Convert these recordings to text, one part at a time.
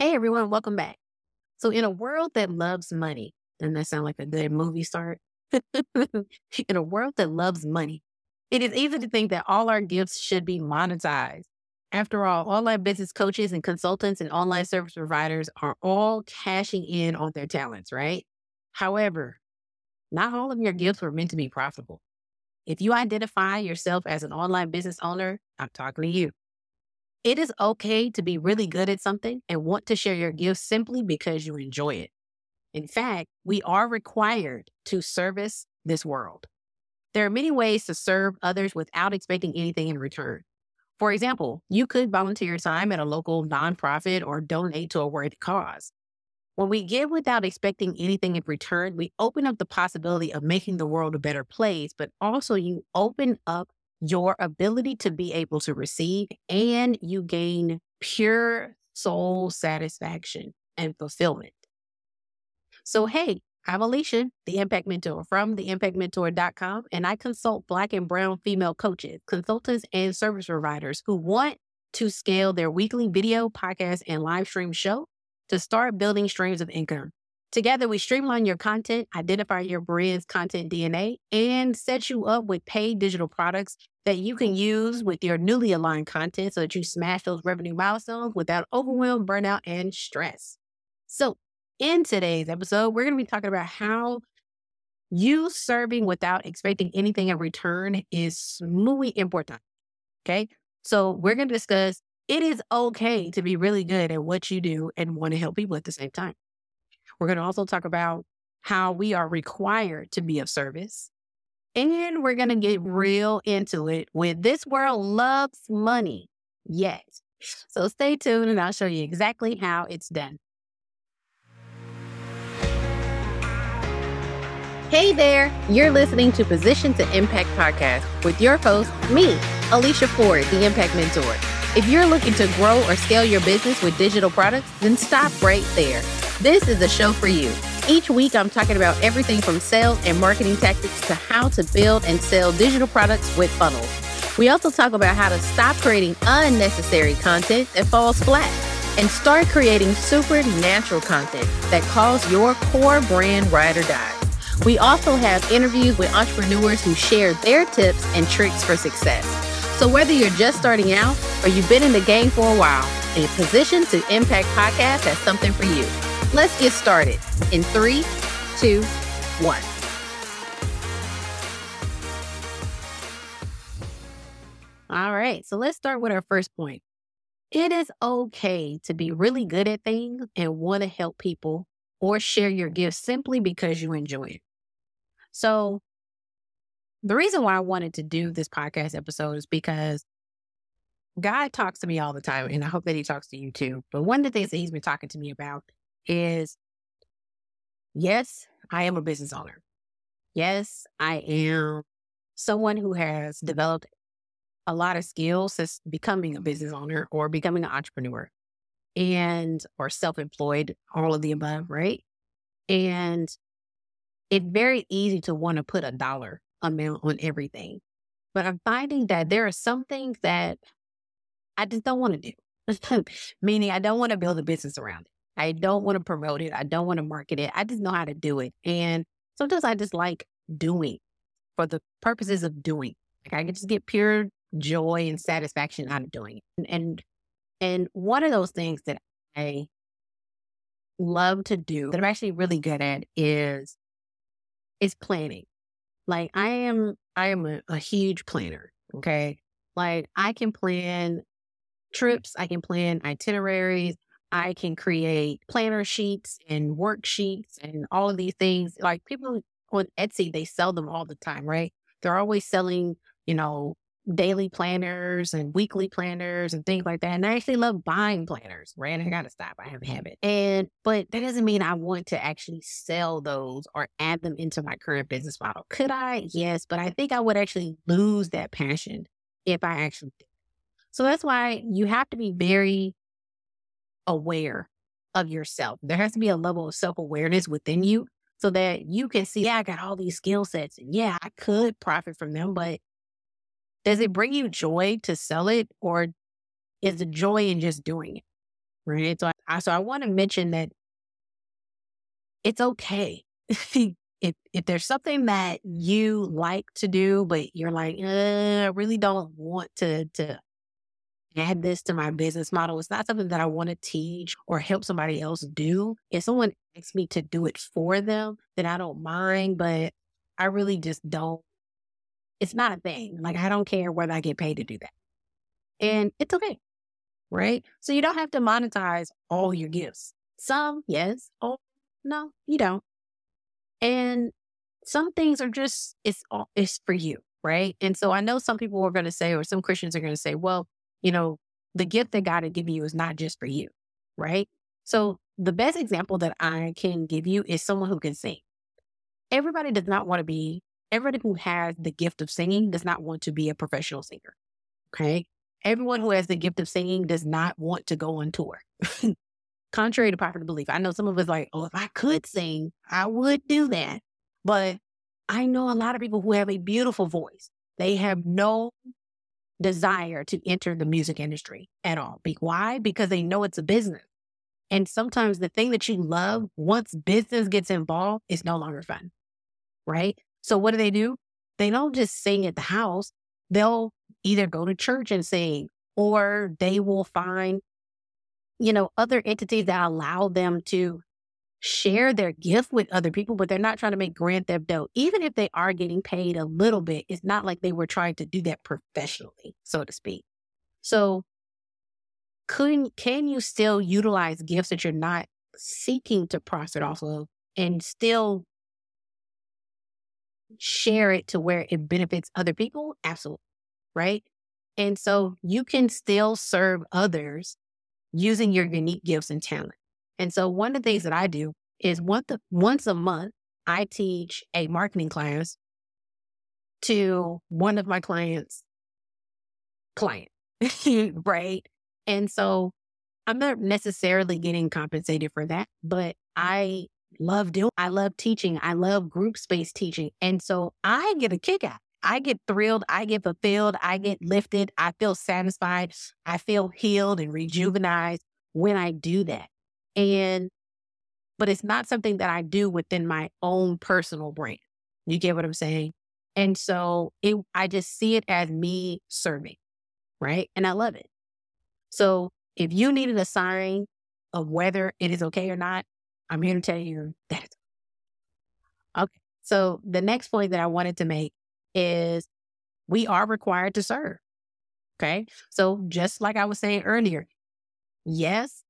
Hey everyone, welcome back. So, in a world that loves money, doesn't that sound like a good movie start? in a world that loves money, it is easy to think that all our gifts should be monetized. After all, online business coaches and consultants and online service providers are all cashing in on their talents, right? However, not all of your gifts were meant to be profitable. If you identify yourself as an online business owner, I'm talking to you. It is okay to be really good at something and want to share your gifts simply because you enjoy it. In fact, we are required to service this world. There are many ways to serve others without expecting anything in return. For example, you could volunteer time at a local nonprofit or donate to a worthy cause. When we give without expecting anything in return, we open up the possibility of making the world a better place, but also you open up your ability to be able to receive, and you gain pure soul satisfaction and fulfillment. So, hey, I'm Alicia, the Impact Mentor from theimpactmentor.com, and I consult Black and Brown female coaches, consultants, and service providers who want to scale their weekly video, podcast, and live stream show to start building streams of income. Together, we streamline your content, identify your brand's content DNA, and set you up with paid digital products that you can use with your newly aligned content so that you smash those revenue milestones without overwhelm, burnout, and stress. So, in today's episode, we're going to be talking about how you serving without expecting anything in return is muy important. Okay. So, we're going to discuss it is okay to be really good at what you do and want to help people at the same time. We're going to also talk about how we are required to be of service and we're going to get mm-hmm. real into it with This World Loves Money. Yes. So stay tuned and I'll show you exactly how it's done. Hey there, you're listening to Position to Impact podcast with your host, me, Alicia Ford, the Impact Mentor. If you're looking to grow or scale your business with digital products, then stop right there. This is a show for you. Each week, I'm talking about everything from sales and marketing tactics to how to build and sell digital products with funnels. We also talk about how to stop creating unnecessary content that falls flat and start creating supernatural content that calls your core brand ride or die. We also have interviews with entrepreneurs who share their tips and tricks for success. So whether you're just starting out or you've been in the game for a while, a Position to Impact podcast has something for you. Let's get started in three, two, one. All right, so let's start with our first point. It is okay to be really good at things and want to help people or share your gifts simply because you enjoy it. So, the reason why I wanted to do this podcast episode is because God talks to me all the time, and I hope that He talks to you too. But one of the things that He's been talking to me about is yes, I am a business owner. Yes, I am someone who has developed a lot of skills since becoming a business owner or becoming an entrepreneur and or self-employed, all of the above, right? And it's very easy to want to put a dollar amount on everything. But I'm finding that there are some things that I just don't want to do. Meaning I don't want to build a business around it. I don't want to promote it. I don't want to market it. I just know how to do it. And sometimes I just like doing for the purposes of doing. Like I can just get pure joy and satisfaction out of doing it. And, and and one of those things that I love to do that I'm actually really good at is is planning. Like I am I am a, a huge planner. Okay. Like I can plan trips, I can plan itineraries, I can create planner sheets and worksheets and all of these things. Like people on Etsy, they sell them all the time, right? They're always selling, you know, daily planners and weekly planners and things like that. And I actually love buying planners, right? I gotta stop. I have a habit. And but that doesn't mean I want to actually sell those or add them into my current business model. Could I? Yes, but I think I would actually lose that passion if I actually did. So that's why you have to be very aware of yourself. There has to be a level of self awareness within you so that you can see, yeah, I got all these skill sets. And yeah, I could profit from them, but does it bring you joy to sell it or is the joy in just doing it? right? So I, so I want to mention that it's okay. if if there's something that you like to do, but you're like, uh, I really don't want to to add this to my business model. It's not something that I want to teach or help somebody else do. If someone asks me to do it for them, then I don't mind, but I really just don't. It's not a thing. Like, I don't care whether I get paid to do that. And it's okay. Right. So you don't have to monetize all your gifts. Some, yes. Oh, no, you don't. And some things are just, it's, all, it's for you. Right. And so I know some people are going to say, or some Christians are going to say, well, you know, the gift that God had given you is not just for you, right? So the best example that I can give you is someone who can sing. Everybody does not want to be, everybody who has the gift of singing does not want to be a professional singer. Okay. Everyone who has the gift of singing does not want to go on tour. Contrary to popular belief, I know some of us like, oh, if I could sing, I would do that. But I know a lot of people who have a beautiful voice. They have no desire to enter the music industry at all. Be why? Because they know it's a business. And sometimes the thing that you love, once business gets involved, is no longer fun. Right? So what do they do? They don't just sing at the house. They'll either go to church and sing, or they will find, you know, other entities that allow them to share their gift with other people, but they're not trying to make grand theft auto. Even if they are getting paid a little bit, it's not like they were trying to do that professionally, so to speak. So can can you still utilize gifts that you're not seeking to profit off of and still share it to where it benefits other people? Absolutely. Right. And so you can still serve others using your unique gifts and talent. And so one of the things that I do is once a, once a month, I teach a marketing class to one of my clients' client, right? And so I'm not necessarily getting compensated for that, but I love doing, I love teaching. I love group space teaching. And so I get a kick out. I get thrilled. I get fulfilled. I get lifted. I feel satisfied. I feel healed and rejuvenated when I do that. And, but it's not something that I do within my own personal brand. You get what I'm saying? And so it, I just see it as me serving, right? And I love it. So if you needed a sign of whether it is okay or not, I'm here to tell you that it's okay. So the next point that I wanted to make is we are required to serve. Okay. So just like I was saying earlier, yes,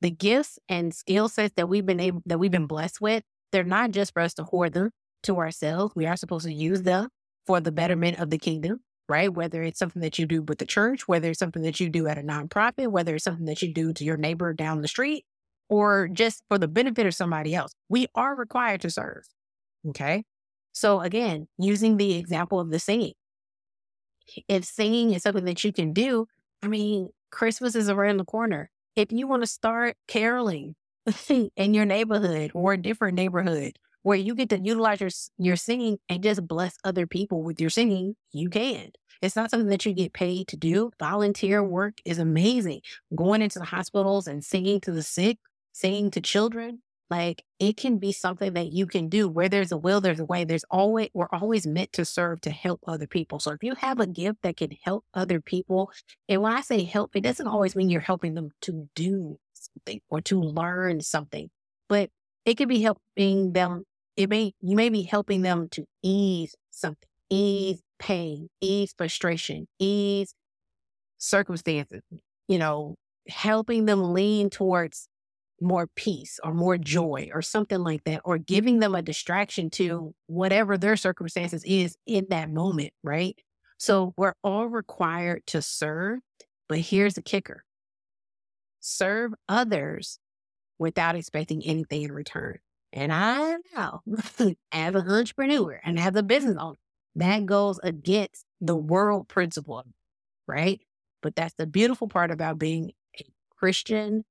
the gifts and skill sets that we've been able that we've been blessed with, they're not just for us to hoard them to ourselves. We are supposed to use them for the betterment of the kingdom, right? Whether it's something that you do with the church, whether it's something that you do at a nonprofit, whether it's something that you do to your neighbor down the street, or just for the benefit of somebody else. We are required to serve. Okay. So again, using the example of the singing. If singing is something that you can do, I mean, Christmas is around the corner if you want to start caroling in your neighborhood or a different neighborhood where you get to utilize your your singing and just bless other people with your singing, you can. It's not something that you get paid to do. Volunteer work is amazing. Going into the hospitals and singing to the sick, singing to children, like it can be something that you can do where there's a will, there's a way. There's always, we're always meant to serve to help other people. So if you have a gift that can help other people, and when I say help, it doesn't always mean you're helping them to do something or to learn something, but it could be helping them. It may, you may be helping them to ease something, ease pain, ease frustration, ease circumstances, you know, helping them lean towards more peace or more joy or something like that, or mm-hmm. giving them a distraction to whatever their circumstances is in that moment, right? So we're all required to serve, but here's the kicker serve others without expecting anything in return. And I know as an entrepreneur and as a business owner, that goes against the world principle, right? But that's the beautiful part about being a Christian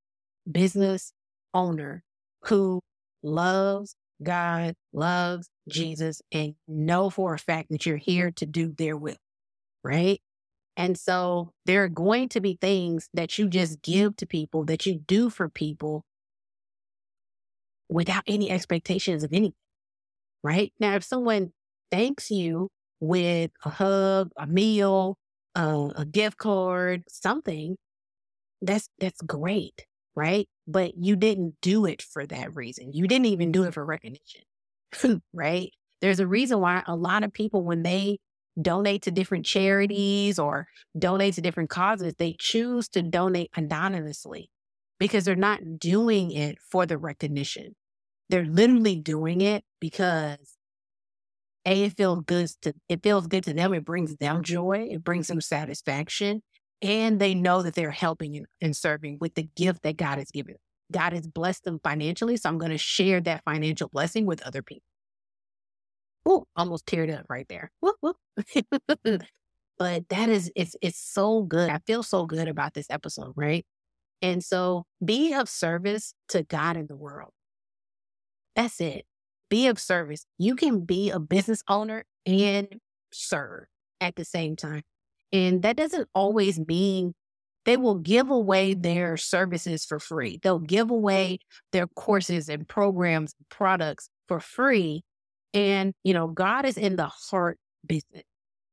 business owner who loves God, loves Jesus, and know for a fact that you're here to do their will, right? And so there are going to be things that you just give to people, that you do for people without any expectations of anything. Right. Now, if someone thanks you with a hug, a meal, uh, a gift card, something, that's that's great, right? But you didn't do it for that reason. You didn't even do it for recognition, right? There's a reason why a lot of people, when they donate to different charities or donate to different causes, they choose to donate anonymously because they're not doing it for the recognition. They're literally doing it because a it feels good to it feels good to them. It brings them joy. It brings them satisfaction, and they know that they're helping and serving with the gift that God has given. God has blessed them financially, so I'm going to share that financial blessing with other people. Oh, almost teared up right there. but that is it's it's so good. I feel so good about this episode, right? And so be of service to God in the world. That's it. Be of service. You can be a business owner and serve at the same time. And that doesn't always mean they will give away their services for free. They'll give away their courses and programs, and products for free and, you know, God is in the heart business.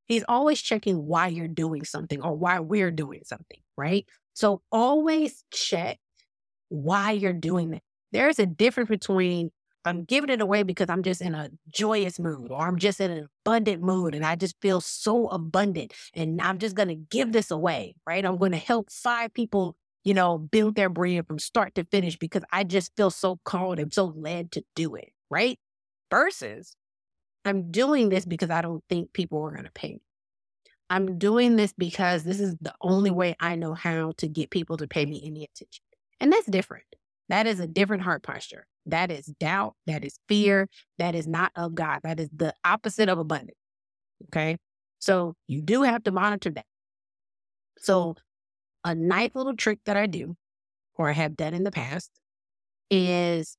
He's always checking why you're doing something or why we're doing something, right? So always check why you're doing it. There's a difference between I'm giving it away because I'm just in a joyous mood or I'm just in an abundant mood and I just feel so abundant and I'm just going to give this away, right? I'm going to help five people, you know, build their brand from start to finish because I just feel so called and so led to do it, right? versus I'm doing this because I don't think people are going to pay me. I'm doing this because this is the only way I know how to get people to pay me any attention. And that's different. That is a different heart posture. That is doubt. That is fear. That is not of God. That is the opposite of abundance. Okay. So you do have to monitor that. So a nice little trick that I do or I have done in the past is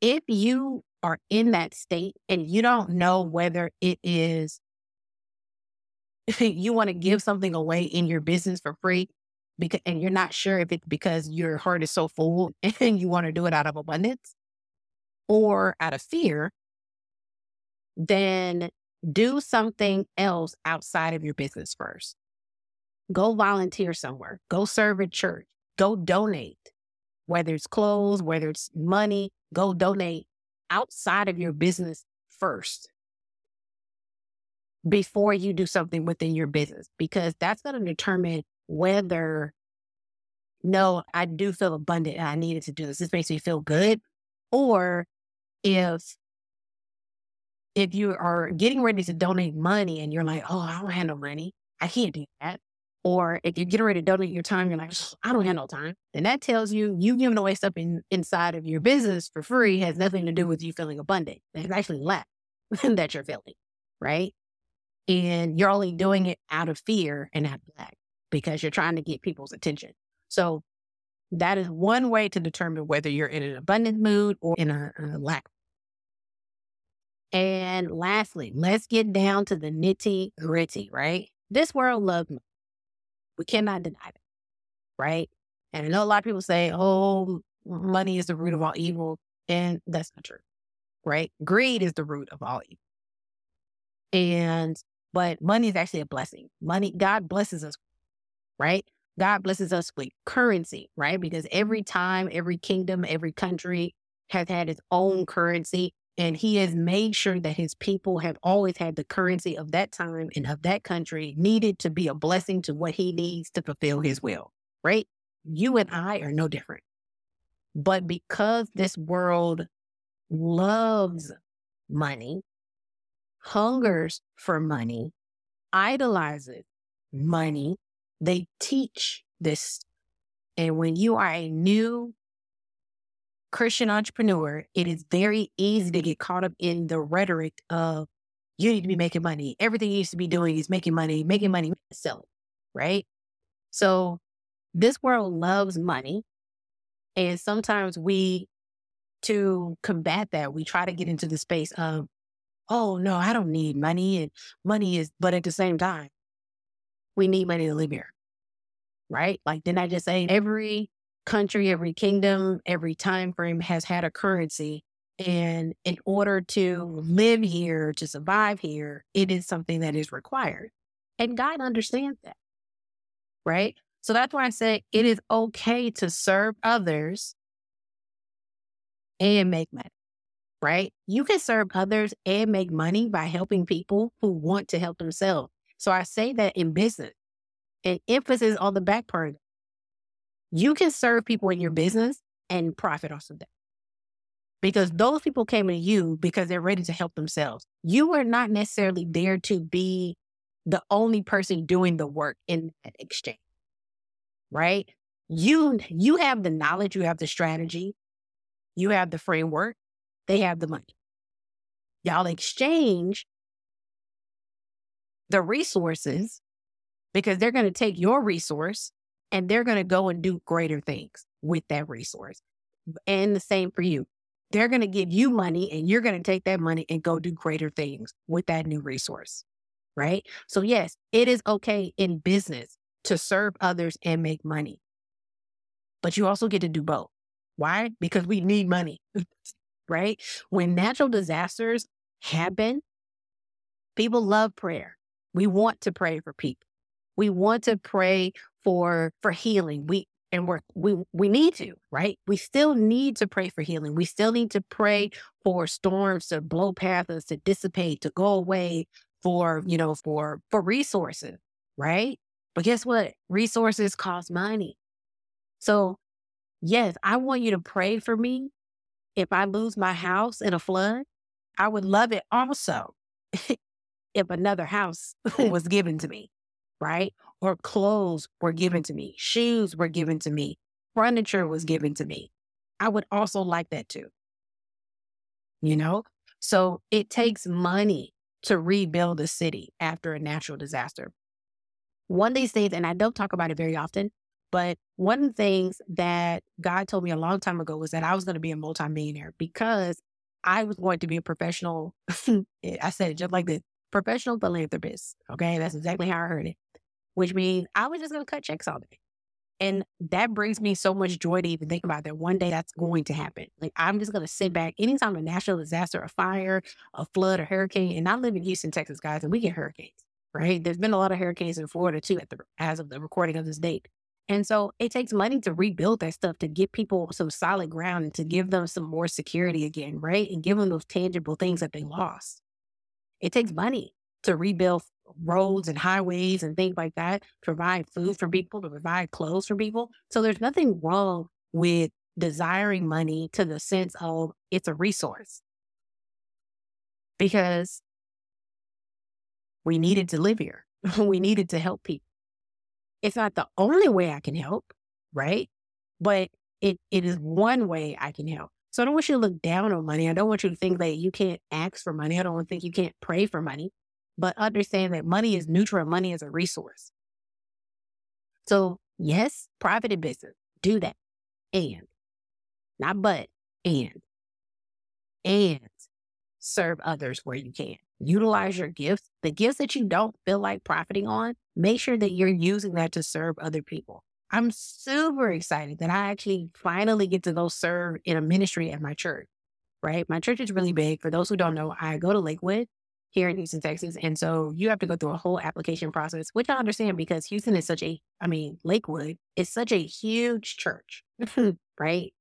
if you are in that state and you don't know whether it is you want to give something away in your business for free because and you're not sure if it's because your heart is so full and you want to do it out of abundance or out of fear then do something else outside of your business first. Go volunteer somewhere. Go serve at church. Go donate. Whether it's clothes whether it's money go donate outside of your business first before you do something within your business, because that's going to determine whether, no, I do feel abundant I needed to do this. This makes me feel good. Or if, if you are getting ready to donate money and you're like, oh, I don't have no money, I can't do that. Or if you're getting ready to donate your time, you're like, I don't have no time. Then that tells you you giving away stuff in, inside of your business for free has nothing to do with you feeling abundant. It's actually lack that you're feeling, right? And you're only doing it out of fear and out of lack because you're trying to get people's attention. So that is one way to determine whether you're in an abundant mood or in a, a lack. And lastly, let's get down to the nitty gritty, right? This world loves money. We cannot deny that, right? And I know a lot of people say, oh, money is the root of all evil. And that's not true, right? Greed is the root of all evil. And, but money is actually a blessing. Money, God blesses us, right? God blesses us with currency, right? Because every time, every kingdom, every country has had its own currency. And he has made sure that his people have always had the currency of that time and of that country needed to be a blessing to what he needs to fulfill his will, right? You and I are no different. But because this world loves money, hungers for money, idolizes money, they teach this. And when you are a new Christian entrepreneur, it is very easy to get caught up in the rhetoric of you need to be making money. Everything you used to be doing is making money, making money, selling, right? So this world loves money. And sometimes we, to combat that, we try to get into the space of, oh, no, I don't need money. And money is, but at the same time, we need money to live here. Right? Like, didn't I just say every country, every kingdom, every time frame has had a currency. And in order to live here, to survive here, it is something that is required. And God understands that. Right? So that's why I say it is okay to serve others and make money, right? You can serve others and make money by helping people who want to help themselves. So I say that in business and emphasis on the back part. You can serve people in your business and profit off of that. Because those people came to you because they're ready to help themselves. You are not necessarily there to be the only person doing the work in that exchange right? You you have the knowledge, you have the strategy, you have the framework, they have the money. Y'all exchange the resources because they're going to take your resource and they're going to go and do greater things with that resource. And the same for you. They're going to give you money and you're going to take that money and go do greater things with that new resource. Right. So, yes, it is okay in business to serve others and make money. But you also get to do both. Why? Because we need money, right? When natural disasters happen, people love prayer. We want to pray for people. We want to pray for for healing. We and we're, we we need to, right? We still need to pray for healing. We still need to pray for storms to blow past us, to dissipate, to go away, for you know, for for resources, right? But guess what? Resources cost money. So, yes, I want you to pray for me if I lose my house in a flood. I would love it also if another house was given to me, right? Or clothes were given to me, shoes were given to me, furniture was given to me. I would also like that too. You know? So it takes money to rebuild a city after a natural disaster one of these things, and I don't talk about it very often, but one of the things that God told me a long time ago was that I was going to be a multimillionaire because I was going to be a professional. I said it just like this professional philanthropist. Okay. That's exactly how I heard it, which means I was just going to cut checks all day. And that brings me so much joy to even think about that one day that's going to happen. Like I'm just going to sit back anytime a natural disaster, a fire, a flood, a hurricane, and I live in Houston, Texas, guys, and we get hurricanes right? There's been a lot of hurricanes in Florida too at the as of the recording of this date. And so it takes money to rebuild that stuff to give people some solid ground and to give them some more security again, right? And give them those tangible things that they lost. It takes money to rebuild roads and highways and things like that, provide food for people, to provide clothes for people. So there's nothing wrong with desiring money to the sense of it's a resource. Because we needed to live here. we needed to help people. It's not the only way I can help, right? But it, it is one way I can help. So I don't want you to look down on money. I don't want you to think that you can't ask for money. I don't want to think you can't pray for money, but understand that money is neutral. Money is a resource. So yes, private and business, do that. And not but, and, and serve others where you can utilize your gifts, the gifts that you don't feel like profiting on, make sure that you're using that to serve other people. I'm super excited that I actually finally get to go serve in a ministry at my church, right? My church is really mm-hmm. big. For those who don't know, I go to Lakewood here in Houston, Texas. And so you have to go through a whole application process, which I understand because Houston is such a, I mean, Lakewood is such a huge church, right?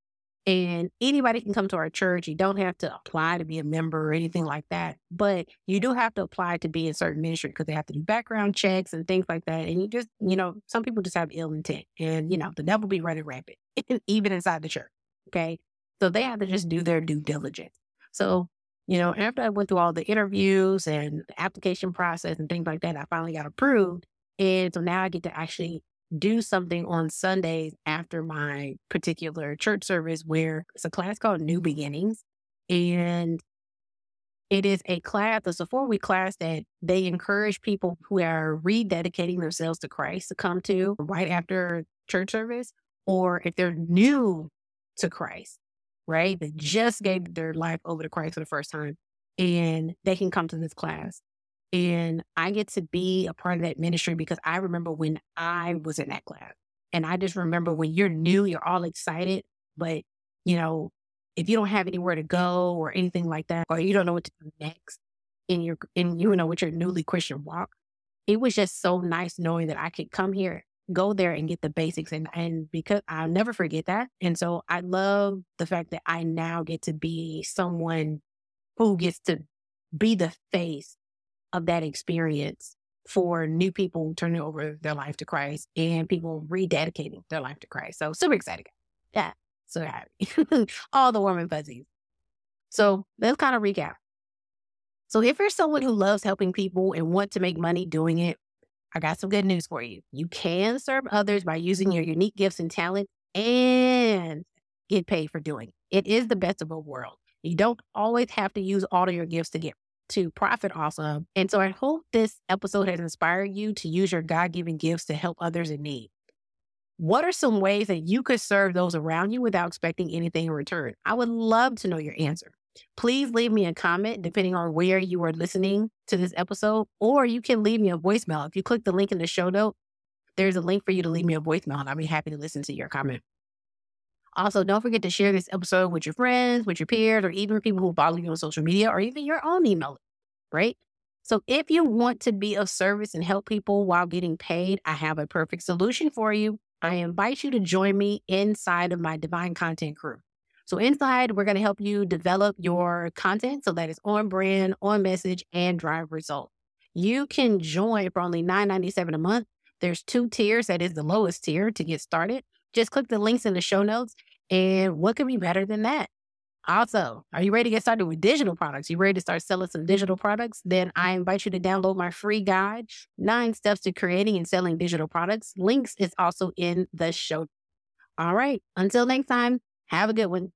And anybody can come to our church. You don't have to apply to be a member or anything like that. But you do have to apply to be in certain ministry because they have to do background checks and things like that. And you just, you know, some people just have ill intent and, you know, the devil be running rampant, even inside the church. Okay. So they have to just do their due diligence. So, you know, after I went through all the interviews and the application process and things like that, I finally got approved. And so now I get to actually do something on Sundays after my particular church service where it's a class called New Beginnings. And it is a class, it's a four week class that they encourage people who are rededicating themselves to Christ to come to right after church service, or if they're new to Christ, right? They just gave their life over to Christ for the first time and they can come to this class. And I get to be a part of that ministry because I remember when I was in that class. And I just remember when you're new, you're all excited, but you know, if you don't have anywhere to go or anything like that, or you don't know what to do next in your in you know with your newly Christian walk, it was just so nice knowing that I could come here, go there and get the basics and and because I'll never forget that. And so I love the fact that I now get to be someone who gets to be the face of that experience for new people turning over their life to Christ and people rededicating their life to Christ. So super excited. Yeah. So happy. All the warm and fuzzies. So let's kind of recap. So if you're someone who loves helping people and want to make money doing it, I got some good news for you. You can serve others by using your unique gifts and talent and get paid for doing it. It is the best of both worlds. You don't always have to use all of your gifts to get to profit also. And so I hope this episode has inspired you to use your God given gifts to help others in need. What are some ways that you could serve those around you without expecting anything in return? I would love to know your answer. Please leave me a comment depending on where you are listening to this episode, or you can leave me a voicemail. If you click the link in the show note, there's a link for you to leave me a voicemail, and I'll be happy to listen to your comment. Also, don't forget to share this episode with your friends, with your peers, or even people who follow you on social media, or even your own email, right? So, if you want to be of service and help people while getting paid, I have a perfect solution for you. I invite you to join me inside of my Divine Content crew. So, inside, we're going to help you develop your content so that it's on brand, on message, and drive results. You can join for only $9.97 a month. There's two tiers. That is the lowest tier to get started. Just click the links in the show notes. And what could be better than that? Also, are you ready to get started with digital products? You ready to start selling some digital products? Then I invite you to download my free guide, Nine Steps to Creating and Selling Digital Products. Links is also in the show. All right. Until next time, have a good one.